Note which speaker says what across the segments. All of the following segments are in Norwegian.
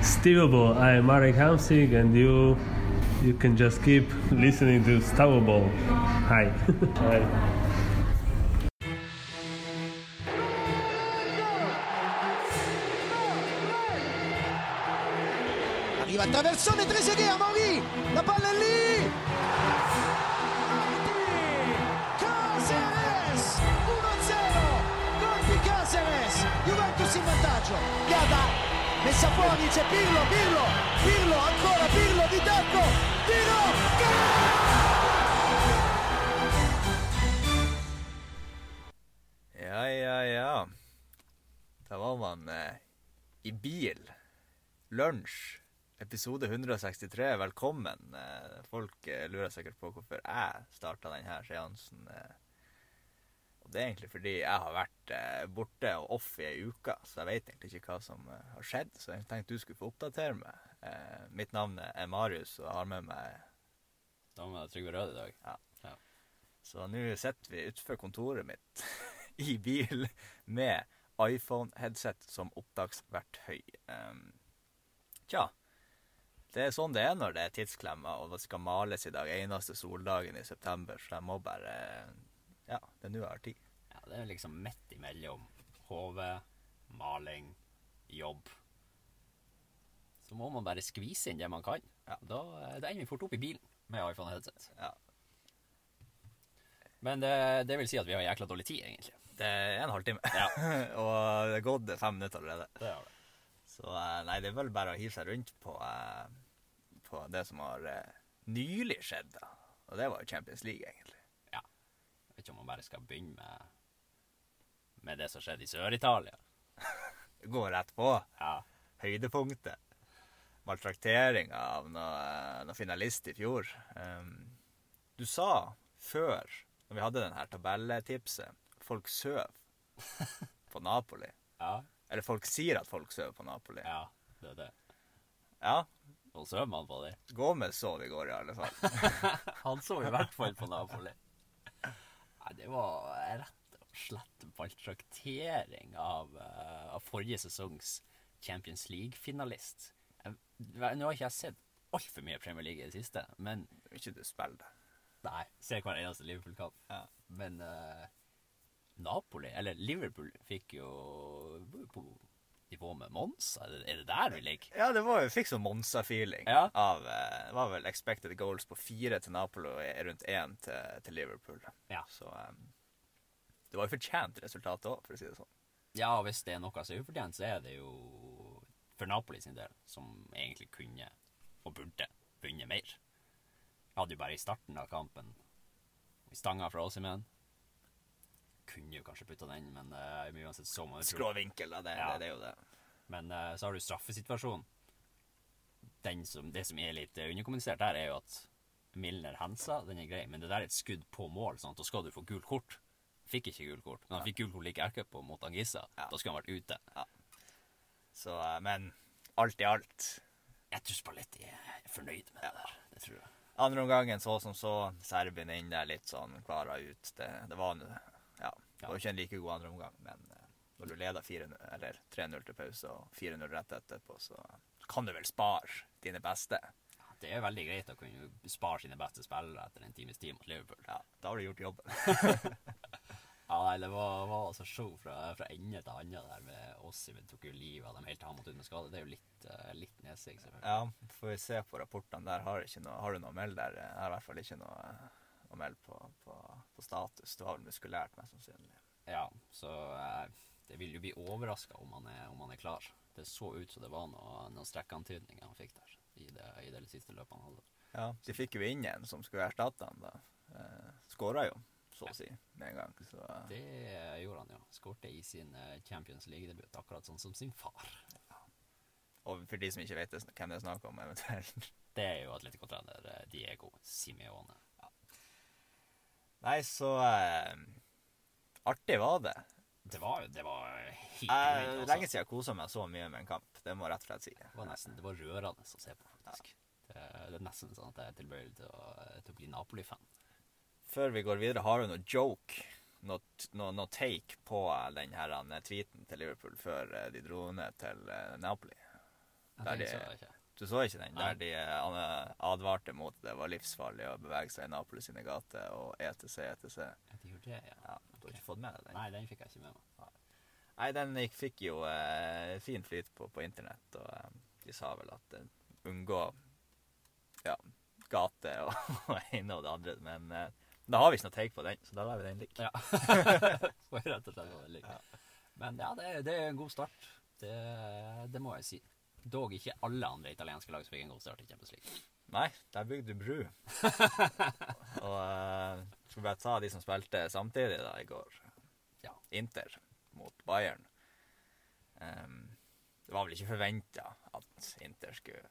Speaker 1: Steveable. I'm Marek Hamsik, and you you can just keep listening to Stavable. Hi. Hi.
Speaker 2: Pirlo, Pirlo, Pirlo, ancora Pirlo di tacco, tiro,
Speaker 3: Ja, ja, ja. Da var man eh, i bil. Lunsj. Episode 163. Velkommen. Eh, folk eh, lurer sikkert på hvorfor jeg starta denne seansen. Eh. Og det er egentlig fordi jeg har vært eh, borte og off i ei uke, så jeg vet egentlig ikke hva som eh, har skjedd. Så jeg tenkte du skulle få oppdatere meg. Eh, mitt navn er Marius, og jeg har med meg
Speaker 4: Da med Trygve Rød i dag. Ja.
Speaker 3: Så nå sitter vi utenfor kontoret mitt i bil med iPhone-headset som opptaksverktøy. Um, tja, det er sånn det er når det er tidsklemmer og det skal males i dag. Eneste soldagen i september, så jeg må bare Ja, det er nå jeg har tid.
Speaker 4: Ja, det er liksom midt imellom hode, maling, jobb. Så må man bare skvise inn det man kan.
Speaker 3: Ja.
Speaker 4: Da, eh, da ender vi fort opp i bilen med iPhone headset.
Speaker 3: Ja.
Speaker 4: Men det, det vil si at vi har jækla dårlig tid, egentlig.
Speaker 3: Det er en halvtime,
Speaker 4: Ja.
Speaker 3: og det er gått fem minutter allerede.
Speaker 4: Det har det.
Speaker 3: Så eh, nei, det er vel bare å hive seg rundt på, eh, på det som har eh, nylig skjedd. da. Og det var jo Champions League, egentlig.
Speaker 4: Vet ikke om man bare skal begynne med, med det som skjedde i Sør-Italia.
Speaker 3: Gå rett på.
Speaker 4: Ja.
Speaker 3: høydepunktet. Maltraktering av noen noe finalist i fjor. Um, du sa før, når vi hadde den her tabelltipset, folk søv på Napoli.
Speaker 4: ja.
Speaker 3: Eller folk sier at folk søv på Napoli.
Speaker 4: Ja, det er det.
Speaker 3: Ja,
Speaker 4: Nå søv man på det.
Speaker 3: Gomez sov i går i alle fall.
Speaker 4: Han sov i hvert fall på Napoli. Det var rett og slett maltraktering av, uh, av forrige sesongs Champions League-finalist. Nå har ikke jeg sett altfor mye Premier League i det siste, men
Speaker 3: Ikke du spiller. det.
Speaker 4: Nei, ser hver eneste Liverpool-kamp.
Speaker 3: Ja.
Speaker 4: Men uh, Napoli, eller Liverpool, fikk jo på nivå med Mons? Er det- Er det der vi ligger?
Speaker 3: Ja, det var jo, fikk sånn Monsa-feeling.
Speaker 4: Ja.
Speaker 3: av eh, Det var vel expected goals på fire til Napoli og rundt én til, til Liverpool.
Speaker 4: Ja.
Speaker 3: Så um, det var jo fortjent resultat òg, for å si det sånn.
Speaker 4: Ja, og hvis det er noe som er ufortjent, så er det jo for Napoli sin del, som egentlig kunne og burde vunnet mer. Jeg hadde jo bare i starten av kampen i stanga fra Ossimen. Kunne jo kanskje putta den, men uh, uansett så må du Skrå
Speaker 3: Skråvinkel, da. Det,
Speaker 4: Ja.
Speaker 3: det, det er jo det.
Speaker 4: Men uh, så har du straffesituasjonen. Den som, det som er litt eh, underkommunisert der, er jo at Milner hensa, den er grei, men det der er et skudd på mål, sant? da skal du få gult kort. Fikk ikke gult kort, men han fikk gult kort like etterpå mot Angissa.
Speaker 3: Ja.
Speaker 4: Da skulle han vært ute.
Speaker 3: Så, eh, men alt i alt
Speaker 4: Jeg tror Spalletti er fornøyd med det der. Det tror jeg.
Speaker 3: Andre omgangen så som så. Serbien inn der litt sånn klara ut. Det, det var Ja. Det var jo ikke en like god andre omgang, men eh, når du leder 4-0 eller 3-0 til pause og 4-0 rett etterpå, så kan du vel spare dine beste.
Speaker 4: Det er veldig greit å kunne spare sine beste spillere etter en times tid mot Liverpool.
Speaker 3: Ja, da har du gjort jobben.
Speaker 4: Ja, nei, Det var, var altså show fra, fra ende til annen der med Ossimen tok jo livet av dem helt til han måtte ut med skade. Det er jo litt, uh, litt nesig, selvfølgelig.
Speaker 3: Ja, får vi se på rapportene der. Har, noe, har du noe å melde der? Jeg har i hvert fall ikke noe å melde på, på, på status. Det var vel muskulært, mest sannsynlig.
Speaker 4: Ja, så eh, det vil jo bli overraska om, om han er klar. Det så ut som det var noe, noen strekkantydninger han fikk der i det, i det siste løpet han hadde.
Speaker 3: Ja, de fikk jo inn en som skulle erstatte han da. Eh, Skåra jo, så å si, med en gang. Så eh,
Speaker 4: Det gjorde han jo. Skårte i sin eh, Champions League-debut, akkurat sånn som sin far.
Speaker 3: Og for de som ikke vet hvem det er snakk om, eventuelt.
Speaker 4: Det er jo Atletico-trener Diego Simeone.
Speaker 3: Nei, så eh, Artig var det.
Speaker 4: Det var det var helt
Speaker 3: Eh,
Speaker 4: altså.
Speaker 3: lenge siden jeg kosa meg så mye med en kamp. Det må jeg rett og slett si.
Speaker 4: Det var nesten det var rørende å se på, faktisk. Det, det er nesten sånn at jeg er tilbøyelig til til å bli Napoli-fan.
Speaker 3: Før vi går videre, har du noe joke, noe, noe, noe take på den her eh, tweeten til Liverpool før eh, de dro ned til eh, Napoli? Der
Speaker 4: det
Speaker 3: de,
Speaker 4: ikke.
Speaker 3: Du så ikke den? Der de eh, advarte mot det var livsfarlig å bevege seg i Napoli sine gater og ETC, ETC.
Speaker 4: Ja, de gjorde det, ja.
Speaker 3: Ja, du har ikke fått med deg den?
Speaker 4: Nei, den fikk jeg ikke med meg.
Speaker 3: Nei, den fikk jo eh, fin flyt på, på internett, og eh, de sa vel at eh, unngå ja, gate og, og ene og det andre. Men eh, da har vi ikke noe take på den, så da lar vi den ligge.
Speaker 4: Ja. Rett og slett være like. Men ja, det, det er en god start. Det, det må jeg si. Dog ikke alle andre italienske lag som fikk en god start i Champions League.
Speaker 3: Nei, der bygde du bru. og uh, skal vi bare ta de som spilte samtidig da i går.
Speaker 4: Ja.
Speaker 3: Inter mot Bayern. Um, det var vel ikke forventa at Inter skulle,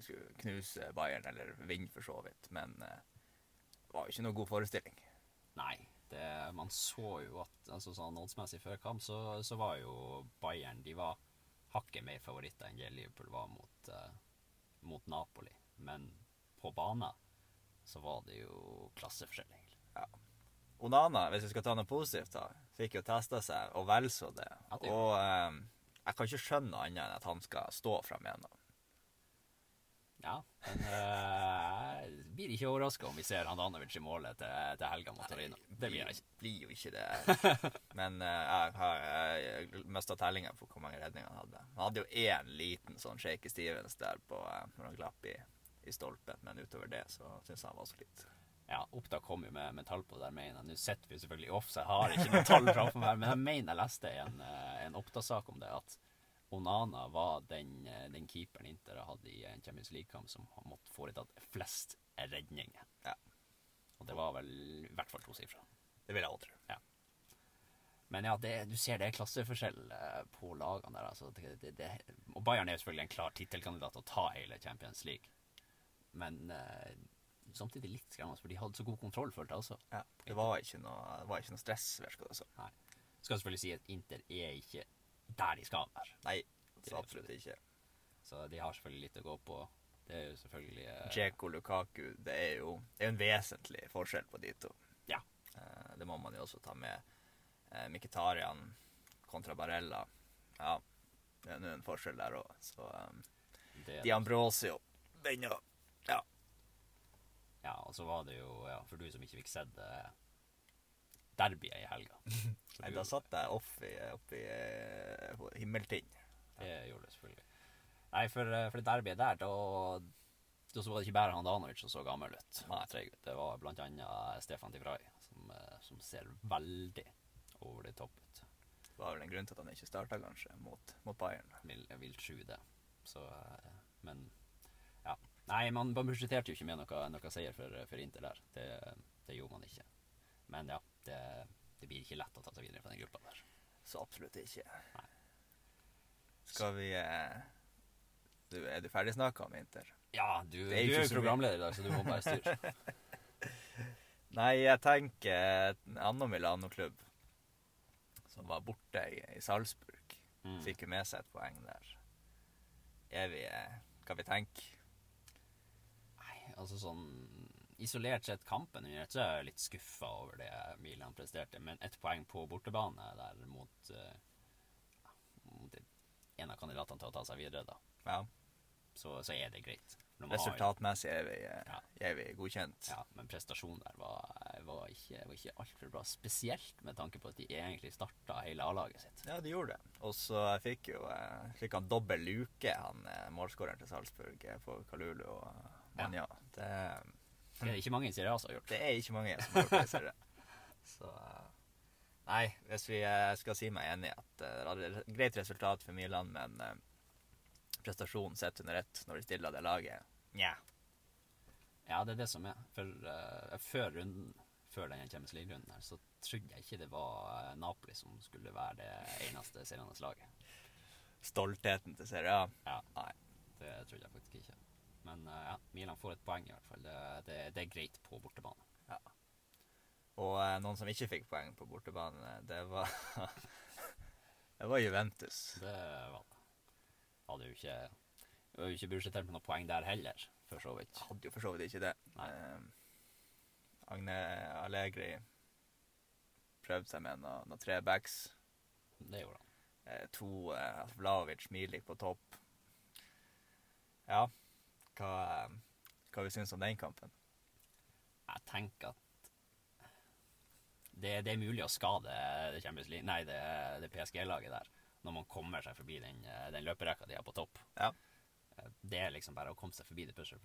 Speaker 3: skulle knuse Bayern, eller vinne for så vidt, men eh, det var jo ikke noe god forestilling.
Speaker 4: Nei, det, man så jo at altså sånn oddsmessig før kamp, så, så var jo Bayern De var hakket mer favoritter enn det Liverpool var mot, uh, mot Napoli. Men på banen så var det jo klasseforskjell, egentlig. Ja.
Speaker 3: Onana, hvis vi skal ta noe positivt, da, fikk jo testa seg, og vel så det.
Speaker 4: Ja, det
Speaker 3: og um, jeg kan ikke skjønne noe annet enn at han skal stå fram igjen. da.
Speaker 4: Ja, men uh, blir ikke overraska om vi ser Handanovic i målet til, til helga mot Torino. Det blir jeg ikke.
Speaker 3: Blir jo ikke det. Men uh, jeg har uh, mista tellinga på hvor mange redninger han hadde. Han hadde jo én liten sånn shaky Stevens der på, uh, når han glapp i, i stolpen, men utover det så syns jeg han var solid.
Speaker 4: Ja, Opptak kom jo med, med tall på det der, mener jeg. Nå sitter vi selvfølgelig off, så jeg har ikke noe tall framfor meg, men jeg mener jeg leste en, en, Oppdag-sak om det, at Onana var den, eh, den keeperen Inter hadde i en Champions League-kamp som måtte foretatt flest redninger.
Speaker 3: Ja.
Speaker 4: Og det var vel i hvert fall tosifra.
Speaker 3: Det vil jeg òg tro.
Speaker 4: Men ja, det, du ser det er klasseforskjell eh, på lagene der. Altså, det, det, og Bayern er jo selvfølgelig en klar tittelkandidat til å ta hele Champions League. Men eh, samtidig litt skremmende, for de hadde så god kontroll, følte jeg også.
Speaker 3: Ja, det var ikke noe, det var ikke noe stress, virka det som.
Speaker 4: Skal selvfølgelig si at Inter er ikke der de skal være.
Speaker 3: Nei, absolutt ikke.
Speaker 4: Så de har selvfølgelig litt å gå på. Det er jo selvfølgelig eh,
Speaker 3: Djeko Lukaku, det er jo det er en vesentlig forskjell på de to.
Speaker 4: Ja.
Speaker 3: Eh, det må man jo også ta med. Eh, Mkhitaryan kontra Barella. Ja, det er nå en forskjell der òg. Så um,
Speaker 4: det,
Speaker 3: Di Ambrosio, den òg. Ja.
Speaker 4: Ja, og så var det jo, ja, for du som ikke fikk sett det derbyet i helga.
Speaker 3: Nei, da satt jeg off i, oppe i eh, Himmeltind.
Speaker 4: Det gjorde du selvfølgelig. Nei, for, eh, for det derbyet der, da, da så var det ikke bare han Danovic som så gammel ut.
Speaker 3: Nei.
Speaker 4: Det var blant annet Stefan Tivray, som, eh, som ser veldig over det topp ut.
Speaker 3: Det var vel en grunn til at han ikke starta, kanskje, mot, mot Bayern.
Speaker 4: Vil, vil tro det. Så, eh, men ja. Nei, man, man budsjetterte jo ikke med noe, noe seier for, for Inter der. Det, det gjorde man ikke. Men ja, det, det blir ikke lett å ta seg videre fra den gruppa der.
Speaker 3: Så absolutt ikke.
Speaker 4: Nei.
Speaker 3: Skal vi eh, du, Er du ferdig snakka om Inter?
Speaker 4: Ja, du,
Speaker 3: er
Speaker 4: er jo programleder i dag, så du må bare styre.
Speaker 3: Nei, jeg tenker en annen Milano-klubb som var borte i, i Salzburg.
Speaker 4: Mm.
Speaker 3: Fikk jo med seg et poeng der. Er vi eh, Hva vi tenker?
Speaker 4: Nei, altså sånn Isolert sett kampen under ett, så er jeg litt skuffa over det Milan presterte. Men ett poeng på bortebane der mot, uh, mot en av kandidatene til å ta seg videre, da.
Speaker 3: Ja,
Speaker 4: Så, så er det greit. Man
Speaker 3: Resultatmessig er vi, eh,
Speaker 4: Ja.
Speaker 3: er vi godkjent.
Speaker 4: Ja, men prestasjonen der var, var ikke, var ikke altfor bra. Spesielt med tanke på at de egentlig starta hele A-laget sitt.
Speaker 3: Ja, de gjorde det. Og så fikk jo slik han dobbel luke, han eh, målskåreren til Salzburg, eh, på Kalulu og Manja. Manja. Det,
Speaker 4: Det er ikke mange i som har gjort
Speaker 3: det er ikke mange som har gjort det, ser jeg. Så eh, Nei, hvis vi eh, skal si meg enig at eh, det er et greit resultat for Milan, men prestasjonen sett under ett når de stiller det laget Nja.
Speaker 4: Ja, det er det som er. For uh, før runden, før den Champions League-runden her, så trodde jeg ikke det var eh, Napoli som skulle være det eneste seirende laget.
Speaker 3: Stoltheten til Serie A.
Speaker 4: Ja,
Speaker 3: Nei.
Speaker 4: det trodde jeg faktisk ikke. Men uh, ja, Milan får et poeng i hvert fall. Det, det, det er greit på bortebane.
Speaker 3: Og uh, noen som ikke fikk poeng på bortebane, det var Det var Juventus.
Speaker 4: Det var det. Hadde jo ikke jo ikke budsjettert med noen poeng der heller, for så vidt.
Speaker 3: Hadde jo for så vidt ikke det. Eh, Agne Allegri prøvde seg med noen noe tre backs.
Speaker 4: Det gjorde han.
Speaker 3: Eh, to eh, Vlaovic, Milik på topp. Ja. Hva, hva vi syns om den kampen?
Speaker 4: Jeg tenker at det, det er mulig å skade det, nei, det, det PSG-laget der når man kommer seg forbi den, eh, den løperekka de har på topp.
Speaker 3: Ja.
Speaker 4: Eh, Det er liksom bare å komme seg forbi det første,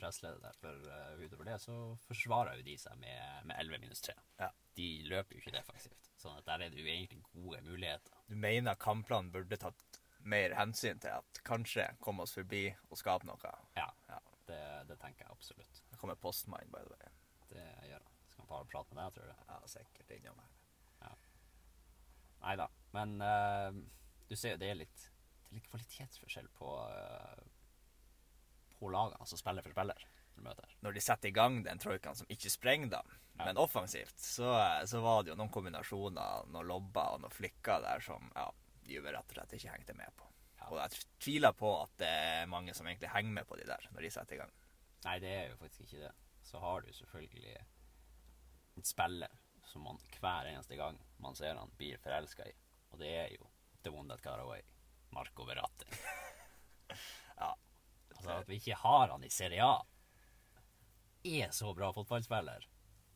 Speaker 4: pressledet der. For uh, utover det så forsvarer jo de seg med, med 11 minus 3.
Speaker 3: Ja.
Speaker 4: De løper jo ikke defensivt. Sånn at der er det jo egentlig gode muligheter.
Speaker 3: Du mener kampplanen burde tatt mer hensyn til at kanskje komme oss forbi og skape noe?
Speaker 4: Ja,
Speaker 3: Ja.
Speaker 4: det, det tenker jeg absolutt.
Speaker 3: Det kommer postmann, by the way.
Speaker 4: Det gjør han. Skal bare prate med deg, tror du?
Speaker 3: Ja, sikkert innom her.
Speaker 4: Nei da. Men uh, du ser jo det er litt, det er litt kvalitetsforskjell på, uh, på lagene altså spiller for spiller. når møter.
Speaker 3: Når de setter i gang den troikaen som ikke sprenger dem,
Speaker 4: Ja.
Speaker 3: men offensivt, så, så var det jo noen kombinasjoner, noen lobber og noen flikker der som ja, Juve rett og slett ikke hengte med på.
Speaker 4: Ja.
Speaker 3: Og jeg tviler på at det er mange som egentlig henger med på de der, når de setter i gang.
Speaker 4: Nei, det er jo faktisk ikke det. Så har du selvfølgelig en spiller som man hver eneste gang man ser han, blir forelska i. Og det er jo the one that got away. Marco Verratti.
Speaker 3: Ja.
Speaker 4: Altså At vi ikke har han i Serie A, er så bra fotballspiller.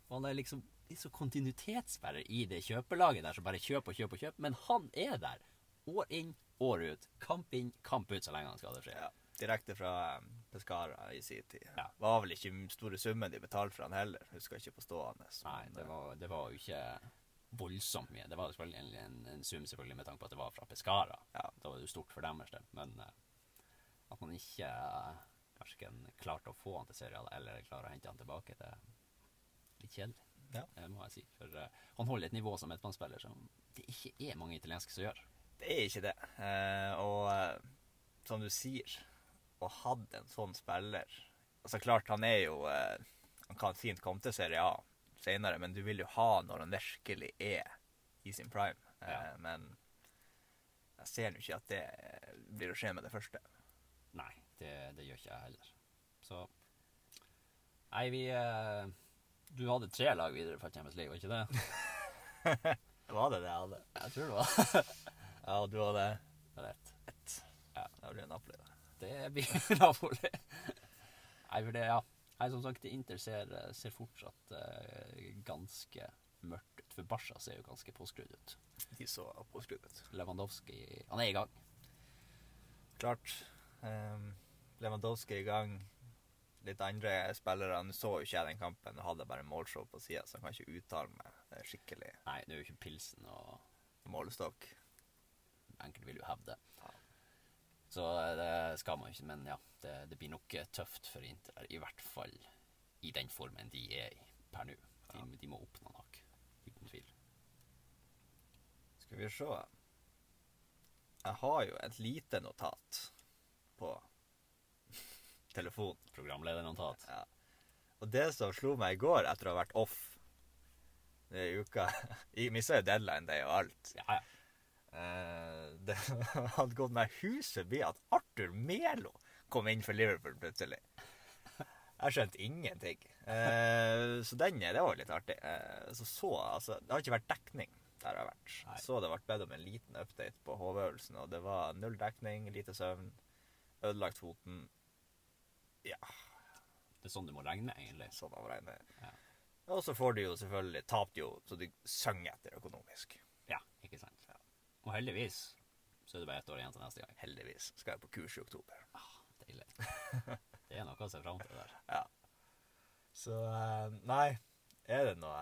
Speaker 4: Og han er liksom så kontinuitetsspiller i det kjøpelaget der som bare kjøper og kjøper og kjøper. Men han er der år inn, år ut. Kamp inn, kamp ut så lenge han skal det skje.
Speaker 3: Ja, direkte fra um, Pescara i sin tid.
Speaker 4: Ja.
Speaker 3: Var vel ikke store summen de betalte for han heller. Husker ikke på stående.
Speaker 4: Nei, det
Speaker 3: eh,
Speaker 4: var, det var jo ikke voldsomt mye. Det var selvfølgelig en, en, en sum selvfølgelig med tanke på at det var fra Pescara.
Speaker 3: Ja.
Speaker 4: Da var det jo stort for deres del. Men eh, at man ikke verken klarte å få han til serial eller klarer å hente han tilbake, det er litt kjedelig.
Speaker 3: Ja.
Speaker 4: Det må jeg si. For eh, han holder et nivå som midtbanespiller som det ikke er mange italienske som gjør.
Speaker 3: Det er ikke det. Eh, og eh, som du sier, å ha en sånn spiller Altså klart, han er jo eh, Han kan fint komme til Serie A senere, men du vil jo ha når han virkelig er i sin prime. Eh,
Speaker 4: Ja.
Speaker 3: Men jeg ser jo ikke at det blir å skje med det første.
Speaker 4: Nei, det, det gjør ikke jeg heller. Så Nei, vi eh, Du hadde tre lag videre fra Champions League, var ikke det?
Speaker 3: Var det det jeg hadde?
Speaker 4: Jeg tror det var
Speaker 3: Ja, og du hadde ett.
Speaker 4: Ja.
Speaker 3: Da blir det Napoli, da.
Speaker 4: Det blir Napoli. Nei, for det, ja. Nei, som sagt, Inter ser, ser fortsatt uh, ganske mørkt ut. For Barca ser jo ganske påskrudd ut.
Speaker 3: De så påskrudd ut.
Speaker 4: Lewandowski Han er i gang.
Speaker 3: Klart. Um, Lewandowski er i gang. Litt andre spillere. Nå så jo ikke jeg den kampen, og hadde bare målshow på sida, så jeg kan ikke uttale meg er skikkelig
Speaker 4: Nei, det er jo ikke pilsen og
Speaker 3: målestokk.
Speaker 4: enkelte vil jo hevde.
Speaker 3: Ja.
Speaker 4: Så eh, det skal man ikke. Men ja, det, det blir nok eh, tøft for Inter. I hvert fall i den formen de er i per nå. De, de må opp noen hakk. Uten tvil.
Speaker 3: Skal vi se Jeg har jo et lite notat på telefon.
Speaker 4: Programledernotat.
Speaker 3: Ja. Og det som slo meg i går etter å ha vært off i uka Jeg mista jo deadline day og alt.
Speaker 4: Ja, ja.
Speaker 3: Eh, det hadde gått meg hus forbi at Arthur Melo kom inn for Liverpool plutselig. Jeg skjønte ingenting. Eh, så den det var litt artig. Eh, så så, altså, Det har ikke vært dekning der jeg har vært.
Speaker 4: Nei.
Speaker 3: Så det ble bedt om en liten update på HV-øvelsen, og det var null dekning, lite søvn, ødelagt foten. Ja,
Speaker 4: Det er sånn du må regne, egentlig.
Speaker 3: sånn av regnet.
Speaker 4: Ja.
Speaker 3: Og så får du jo selvfølgelig Tapte jo så du synger etter økonomisk.
Speaker 4: Ja, ikke sant. Og heldigvis så er det bare ett år igjen til neste gang.
Speaker 3: Heldigvis skal jeg på kurs i oktober.
Speaker 4: Ah, deilig. Det er noe å se fram til der.
Speaker 3: Ja. Så eh, nei, er det noe,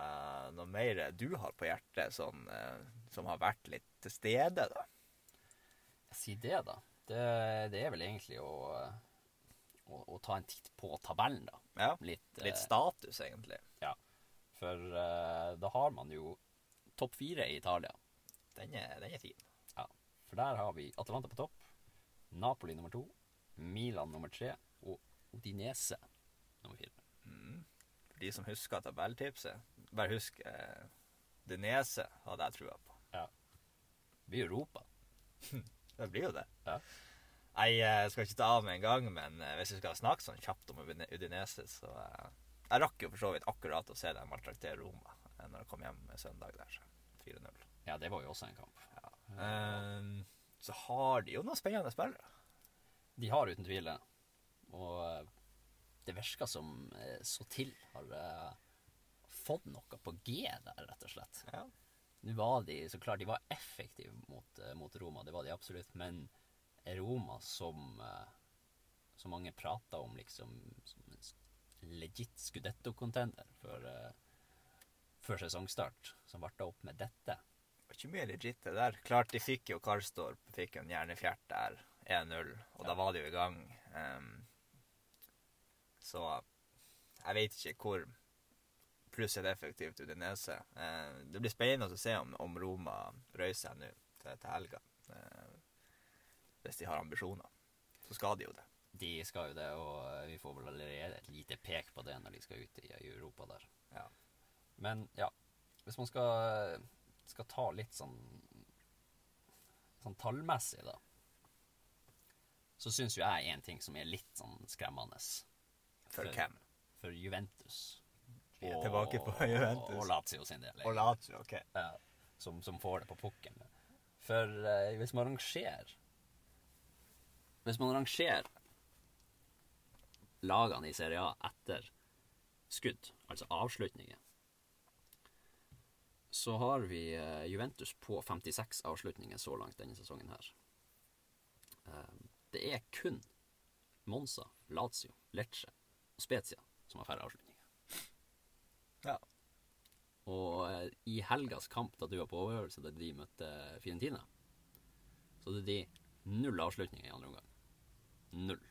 Speaker 3: noe mer du har på hjertet sånn, som har vært litt til stede, da?
Speaker 4: Si det, da. Det, det er vel egentlig å, å, å ta en titt på tabellen, da.
Speaker 3: Ja,
Speaker 4: Litt,
Speaker 3: litt
Speaker 4: eh,
Speaker 3: status, egentlig.
Speaker 4: Ja. For da har man jo topp fire i Italia.
Speaker 3: Den er, den er fin.
Speaker 4: Ja. For der har vi Atalanta på topp, Napoli nummer to, Milan nummer tre og Udinese nummer fire.
Speaker 3: For de som husker tabelltipset, bare husk eh, Denese hadde jeg trua på.
Speaker 4: Ja. Det blir Europa.
Speaker 3: Det blir jo det.
Speaker 4: Ja.
Speaker 3: Nei, jeg skal ikke ta av med en gang, men eh, hvis vi skal snakke sånn kjapt om Udinese, så eh, Jeg rakk jo for så vidt akkurat å se dem maltraktere Roma eh, når jeg kom hjem søndag der. 4-0.
Speaker 4: Ja, det var jo også en kamp.
Speaker 3: Ehm, så har de jo noen spennende spillere.
Speaker 4: De har uten tvil det. Og eh, det virker som eh, så til har eh, fått noe på G der, rett og slett.
Speaker 3: Ja.
Speaker 4: Nå var de så klart de var effektive mot, mot Roma, det var de absolutt, men Roma som så mange prata om liksom som en legit Scudetto-contender før, før sesongstart, som ble opp med dette.
Speaker 3: Det var ikke mye legit det der. Klart de fikk jo Karlstorp, fikk en hjernefjert der, 1-0, og da var de jo i gang. Um, så jeg vet ikke hvor pluss et effektivt Udinese. Uh, det blir spennende å se om, om Roma røyer seg nå til, til helga. Uh, hvis de har ambisjoner. Så skal de jo det.
Speaker 4: De skal jo det, og eh, vi får vel allerede et lite pek på det når de skal ut i, i Europa der.
Speaker 3: Ja.
Speaker 4: Men ja, hvis man skal, skal ta litt sånn sånn tallmessig, da, så syns jo jeg en ting som er litt sånn skremmende
Speaker 3: For hvem?
Speaker 4: for Juventus.
Speaker 3: Vi er tilbake på Juventus.
Speaker 4: Og Lazio sin del.
Speaker 3: Og Lazio, OK.
Speaker 4: Ja, som, som får det på pukken. For eh, hvis man rangerer Hvis man rangerer lagene i Serie A etter skudd, altså avslutninger, så har vi eh, Juventus på 56 avslutninger så langt denne sesongen her. Eh, det er kun Monza, Lazio, Lecce og Spezia som har færre avslutninger.
Speaker 3: Ja.
Speaker 4: Og eh, i helgas kamp, da du var på overhørelse, da de møtte Fiorentina, så hadde de null avslutninger i andre omgang. Null.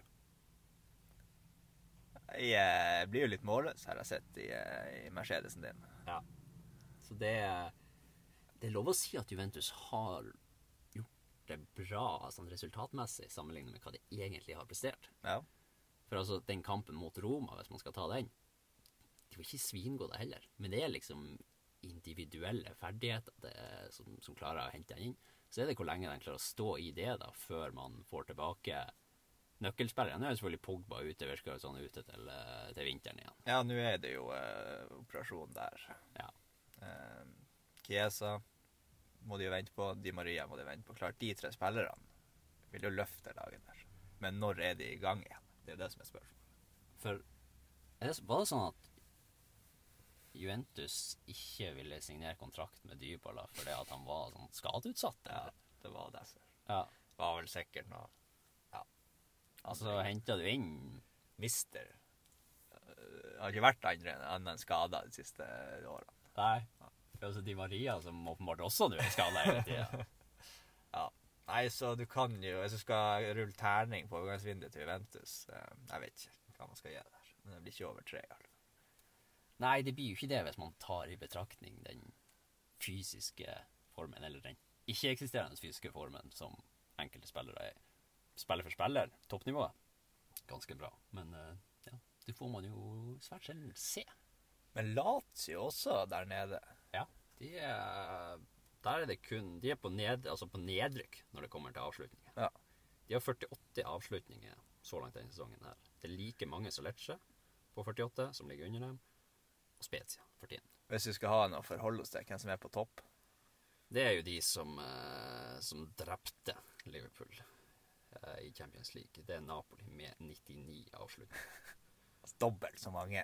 Speaker 3: Jeg blir jo litt målløs, har jeg sett, i, i Mercedesen din.
Speaker 4: Ja. Så det, det er lov å si at Juventus har gjort det bra sånn resultatmessig sammenlignet med hva de egentlig har prestert.
Speaker 3: Ja.
Speaker 4: For altså, den kampen mot Roma, hvis man skal ta den, de var ikke svingode heller. Men det er liksom individuelle ferdigheter det, som, som klarer å hente den inn. Så er det hvor lenge de klarer å stå i det da, før man får tilbake nøkkelspillere. Nå er selvfølgelig Pogba ute, virker sånn ute til, eh, til vinteren igjen.
Speaker 3: Ja, nå er det jo eh, operasjon der.
Speaker 4: Ja.
Speaker 3: Eh, Chiesa må de jo vente på. Di Maria må de vente på. Klart, de tre spillerne vil jo løfte laget der. Men når er de i gang igjen? Det er jo det som er spørsmålet.
Speaker 4: For det, var det sånn at Juventus ikke ville signere kontrakt med Dybala fordi at han var sånn skadeutsatt?
Speaker 3: Ja, det var derfor.
Speaker 4: ja.
Speaker 3: Det var vel sikkert noe
Speaker 4: Altså, henta du inn
Speaker 3: mister. Det har ikke vært andre enn skada de siste årene.
Speaker 4: Nei. Altså Di Maria, som åpenbart også nå er skada hele tida.
Speaker 3: Ja. Nei, så du kan jo Hvis du skal rulle terning på overgangsvinduet til Juventus eh, Jeg vet ikke hva man skal gjøre der. Men det blir ikke over tre. Altså.
Speaker 4: Nei, det blir jo ikke det hvis man tar i betraktning den fysiske formen, eller den ikke-eksisterende fysiske formen som enkelte spillere er. Spiller for spiller, toppnivået, ganske bra. Men eh, ja, det får man jo svært sjelden se.
Speaker 3: Men Lazio også der nede.
Speaker 4: De er Der er det kun De er på, ned, altså på nedrykk når det kommer til avslutninger.
Speaker 3: Ja.
Speaker 4: De har 48 avslutninger så langt denne sesongen her. Det er like mange som Lecce på 48, som ligger under dem, og Spezia 41.
Speaker 3: Hvis vi skal ha noe å forholde oss til, hvem som er på topp.
Speaker 4: Det er jo de som, eh, som drepte Liverpool eh, i Champions League. Det er Napoli med 99 avslutninger.
Speaker 3: Altså, dobbelt så mange.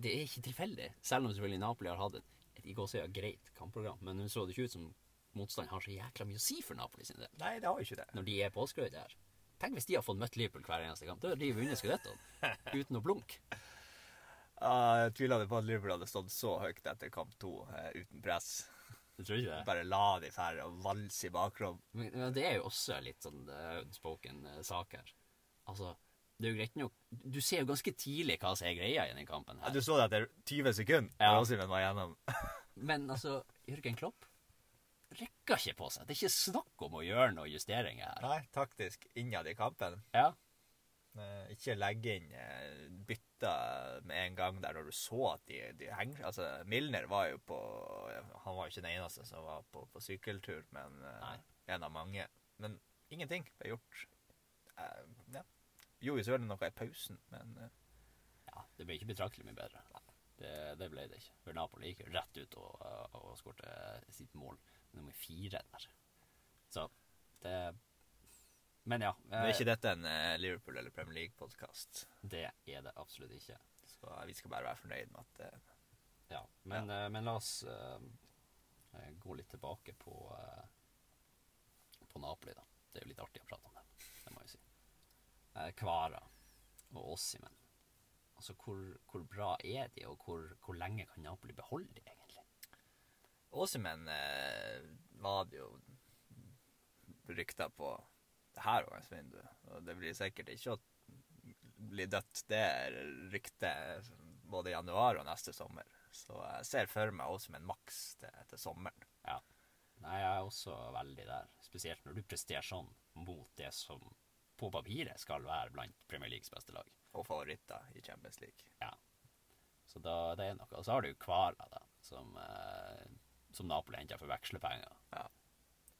Speaker 4: Ja. Det er ikke tilfeldig, selv om selvfølgelig Napoli har hatt et, et gåsøya greit kampprogram. Men nå så det ikke ut som motstand har så jækla mye å si for Napoli sin del.
Speaker 3: Nei, det har jo ikke det.
Speaker 4: Når de er påskrevet her. Tenk hvis de har fått møtt Liverpool hver eneste kamp. Da har de vunnet skudettoen uten å blunke.
Speaker 3: Uh, jeg tviler på at Liverpool hadde stått så høyt etter kamp to uh, uten press.
Speaker 4: Jeg tror ikke det?
Speaker 3: Bare la de færre og valse i bakrom.
Speaker 4: Men, men det er jo også litt sånn uh, unspoken uh, sak her. Altså, det er jo greit nok Du ser jo ganske tidlig hva som er greia i denne kampen. Her.
Speaker 3: du så det etter 20 sekunder,
Speaker 4: Ja.
Speaker 3: når Osimhen var igjennom.
Speaker 4: Men altså, Jørgen Klopp rekker ikke på seg. Det er ikke snakk om å gjøre noen justeringer her.
Speaker 3: Nei, taktisk innad i kampen.
Speaker 4: Ja,
Speaker 3: Eh, ikke legge inn eh, bytter med en gang der når du så at de, de henger Altså, Milner var jo på Han var jo ikke den eneste som var på, på sykkeltur, men eh,
Speaker 4: Nei.
Speaker 3: en av mange. Men ingenting ble gjort. Eh, ja. Gjorde jo selvfølgelig noe i pausen, men eh,
Speaker 4: ja det ble ikke betraktelig mye bedre. Det, det ble det ikke. For Napoli gikk rett ut og, og skårte sitt mål nummer fire der. Så det Men ja.
Speaker 3: Men er ikke dette en eh, Liverpool- eller Premier League-podkast,
Speaker 4: Det er det absolutt ikke.
Speaker 3: så vi skal bare være fornøyd med at eh,
Speaker 4: Ja, men, eh, men la oss eh, eh, gå litt tilbake på, eh, på Napoli, da. Det er jo litt artig å prate om det må jeg si. Eh, Kvara og Ossimen. Altså, hvor, hvor bra er de, og hvor, hvor lenge kan Napoli beholde de, egentlig?
Speaker 3: Åsimen eh, var det jo rykter på det her overgangsvinduet. Og det blir sikkert ikke å bli dødt, det ryktet både i januar og neste sommer. Så jeg ser for meg Åsimen maks til, til sommeren.
Speaker 4: Ja. Nei, jeg er også veldig der. Spesielt når du presterer sånn mot det som på papiret skal være blant Premier Leagues beste lag.
Speaker 3: Og favoritter i Champions League.
Speaker 4: Ja. Så da, det er noe. Og så har du Kvala, da, som, eh, som Napoli henter for vekslepenger.
Speaker 3: Ja.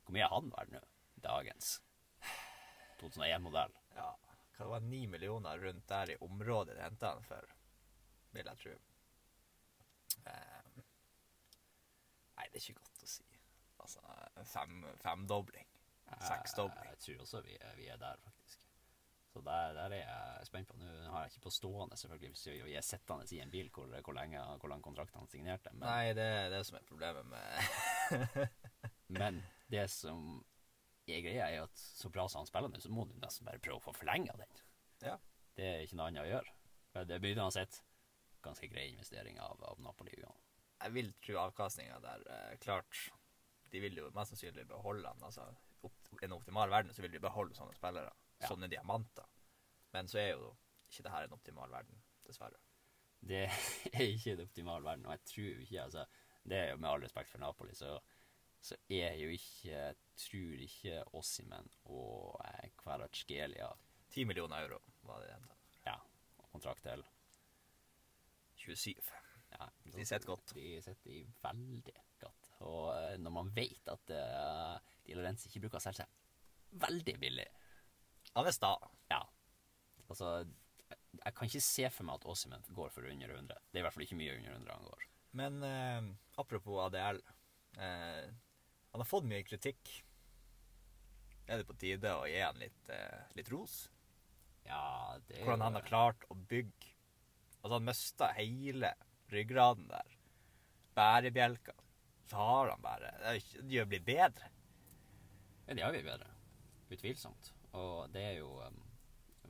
Speaker 4: Hvor mye er han verdt nå? Dagens 2001-modell.
Speaker 3: ja. Hva det var ni millioner rundt der i området de henta han for, vil jeg tro. Eh, nei, det er ikke godt å si. Altså, fem, femdobling. Seksdobling.
Speaker 4: Jeg, jeg tror også vi er, vi er der, faktisk. Så der, der er jeg spent på. Nå har jeg ikke på stående, selvfølgelig, hvis vi er sittende i en bil hvor, hvor, lenge, hvor lang kontrakt han signerte. Men,
Speaker 3: Nei, det er det som er problemet med
Speaker 4: men det som er greia, er at så bra som han spiller nå, så må du nesten bare prøve å få forlenga den.
Speaker 3: Ja.
Speaker 4: Det er ikke noe annet å gjøre. Men det blir uansett ganske grei investering av, av Napoli.
Speaker 3: Jeg vil tro avkastninga der eh, Klart, de vil jo mest sannsynlig beholde han. Altså, opp, I en optimal verden så vil de beholde sånne spillere. Sånne diamanter. Men så er jo ikke det her en optimal verden, dessverre.
Speaker 4: Det er ikke en optimal verden, og jeg tror ikke altså, Det er jo med all respekt for Napoli, så, så er jo ikke Tror ikke Ossimen og eh, Kvaratskhelia
Speaker 3: Ti millioner euro var det de henta.
Speaker 4: Ja, kontrakt til
Speaker 3: 27.
Speaker 4: ja,
Speaker 3: De sitter godt.
Speaker 4: De sitter veldig godt. Og eh, når man vet at uh, Di Lorenzi ikke bruker å selge seg veldig billig
Speaker 3: Han er sta.
Speaker 4: Ja. Altså, jeg, kan ikke se for meg at Ossimen går for under 100. Det er i hvert fall ikke mye under 100 han går.
Speaker 3: Men eh, apropos ADL. Eh, han har fått mye kritikk. Er det på tide å gi han litt, eh, litt ros?
Speaker 4: Ja, det
Speaker 3: Hvordan han har klart å bygge Altså, han mista hele ryggraden der. Bærebjelka. Så har han bare Det gjør blitt bedre.
Speaker 4: Ja, det har vi bedre. Utvilsomt. Og det er jo um,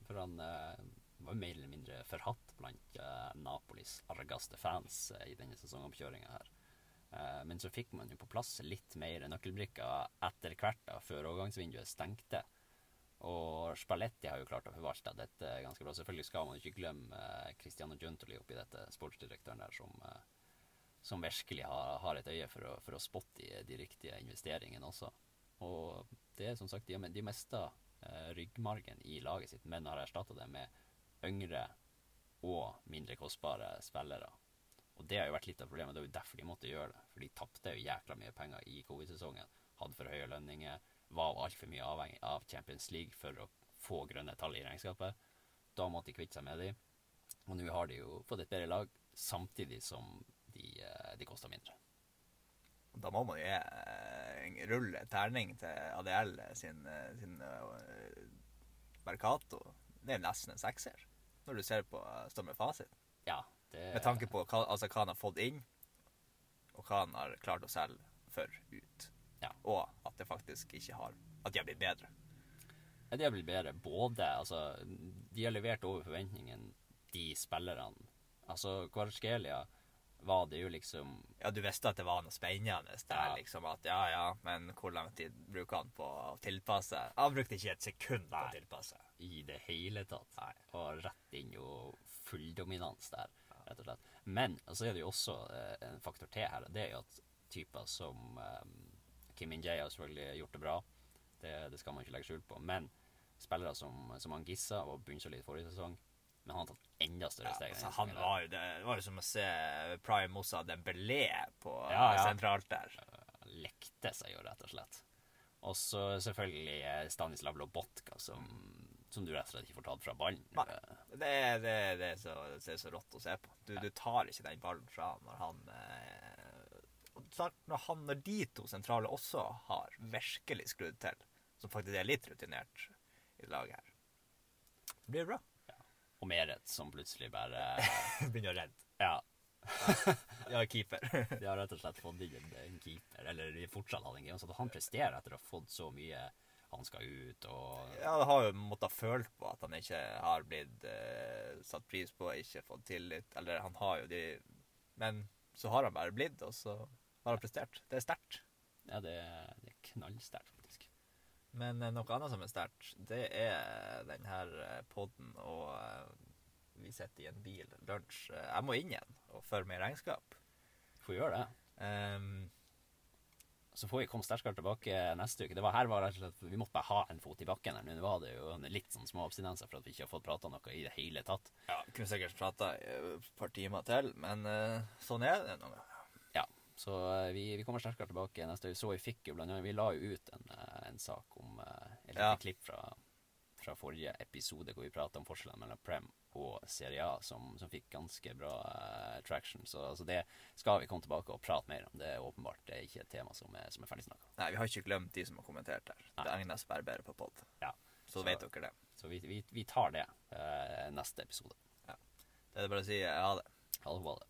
Speaker 4: For han uh, var jo mer eller mindre forhatt blant uh, Napolis argeste fans uh, i denne sesongoppkjøringa her. Men så fikk man jo på plass litt mer nøkkelbrikker etter hvert, da, før overgangsvinduet stengte. Og Spalletti har jo klart å forvalte dette ganske bra. Selvfølgelig skal man ikke glemme Cristiano Giuntoli oppi dette, sportsdirektøren der, som, som virkelig har, har et øye for å, for å spotte de, de riktige investeringene også. Og det er som sagt, de de har uh, ryggmargen i laget sitt, men har erstatta det med yngre og mindre kostbare spillere. Og det har jo vært litt av problemet. Det er jo derfor de måtte gjøre det. For de tapte jo jækla mye penger i covid-sesongen. Hadde for høye lønninger. Var altfor mye avhengig av Champions League for å få grønne tall i regnskapet. Da måtte de kvitte seg med de. Og nå har de jo fått et bedre lag, samtidig som de, eh, de koster mindre.
Speaker 3: Da må man jo gi eh, rulle terning til ADL sin, eh, sin eh, Mercato. Det er nesten en sekser, når du ser på eh, står med fasit.
Speaker 4: Ja, det
Speaker 3: Med tanke på hva, altså, hva han har fått inn, og hva han har klart å selge for ut.
Speaker 4: Ja.
Speaker 3: Og at det faktisk ikke har At de har blitt bedre.
Speaker 4: Ja, de har blitt bedre. Både Altså, de har levert over forventningen, de spillerne. Altså, Kvarskelia var det jo liksom
Speaker 3: Ja, du visste at det var noe spennende der,
Speaker 4: Ja.
Speaker 3: liksom. At ja, ja, men hvor lang tid bruker han på å tilpasse? Han brukte ikke et sekund på å tilpasse.
Speaker 4: i det hele tatt.
Speaker 3: Nei.
Speaker 4: Og rett inn jo fulldominans der, rett og slett. Men så er det jo også eh, en faktor til her. Det er jo at typer som eh, Kim Min-Jay har selvfølgelig gjort det bra. Det, det skal man ikke legge skjul på. Men spillere som, som han Gissa var bunnsolid forrige sesong, men han har tatt enda større
Speaker 3: Ja,
Speaker 4: steg.
Speaker 3: altså, han var det, det var jo som å se Prime Moussa Dembélé på
Speaker 4: Ja, ja.
Speaker 3: sentralt der.
Speaker 4: Lekte seg jo, rett og slett. Og så selvfølgelig eh, Stanislav Lobotka, som, som du rett og slett ikke får tatt fra ballen.
Speaker 3: Det, det, det, er så, det er så rått å se på. Du, du tar ikke den ballen fra når han eh, når, han, når de to sentrale også har virkelig skrudd til, som faktisk er litt rutinert i laget her. Det blir bra.
Speaker 4: Og Meret som plutselig bare
Speaker 3: Begynner å redde.
Speaker 4: Ja.
Speaker 3: Ja, keeper.
Speaker 4: De har rett og slett fått inn en, keeper, eller de fortsatt hadde en game, så han presterer etter å ha fått så mye han skal ut og
Speaker 3: Ja, det har jo måttet følt på at han ikke har blitt uh, satt pris på, ikke fått tillit. Eller han har jo de Men så har han bare blitt, og så har han prestert. Det er sterkt.
Speaker 4: Ja, det, det er knallsterkt.
Speaker 3: Men eh, noe annet som er sterkt, det er den her eh, podden, og eh, vi sitter i en bil, lunsj. Jeg må inn igjen og føre meg regnskap.
Speaker 4: Får gjøre det.
Speaker 3: Um,
Speaker 4: Så får vi komme sterkere tilbake neste uke. Det var her var rett og slett Vi måtte bare ha en fot i bakken her. Nå var det jo litt sånn små abstinenser for at vi ikke har fått prata noe i det hele tatt.
Speaker 3: ja, kunne sikkert prata et par timer til, men uh, sånn er det noen ganger.
Speaker 4: Ja, så uh, vi, vi kommer sterkere tilbake neste uke. Så vi fikk jo blant annet Vi la jo ut en, eh, en sak om eh, Et lite
Speaker 3: Ja.
Speaker 4: klipp fra, fra forrige episode hvor vi prata om forskjellen mellom Prem og Serie A, som, som fikk ganske bra eh, traction. Så altså, det skal vi komme tilbake og prate mer om. Det er åpenbart det er ikke et tema som er, som er ferdig snakka.
Speaker 3: Nei, vi har ikke glemt de som har kommentert her.
Speaker 4: Nei.
Speaker 3: Det egner seg bare bedre på pod.
Speaker 4: Ja.
Speaker 3: Så, vet dere det.
Speaker 4: Så vi, vi, vi tar det eh, neste episode. Ja.
Speaker 3: Det er bare å si ha det.
Speaker 4: Ha det. Ha det.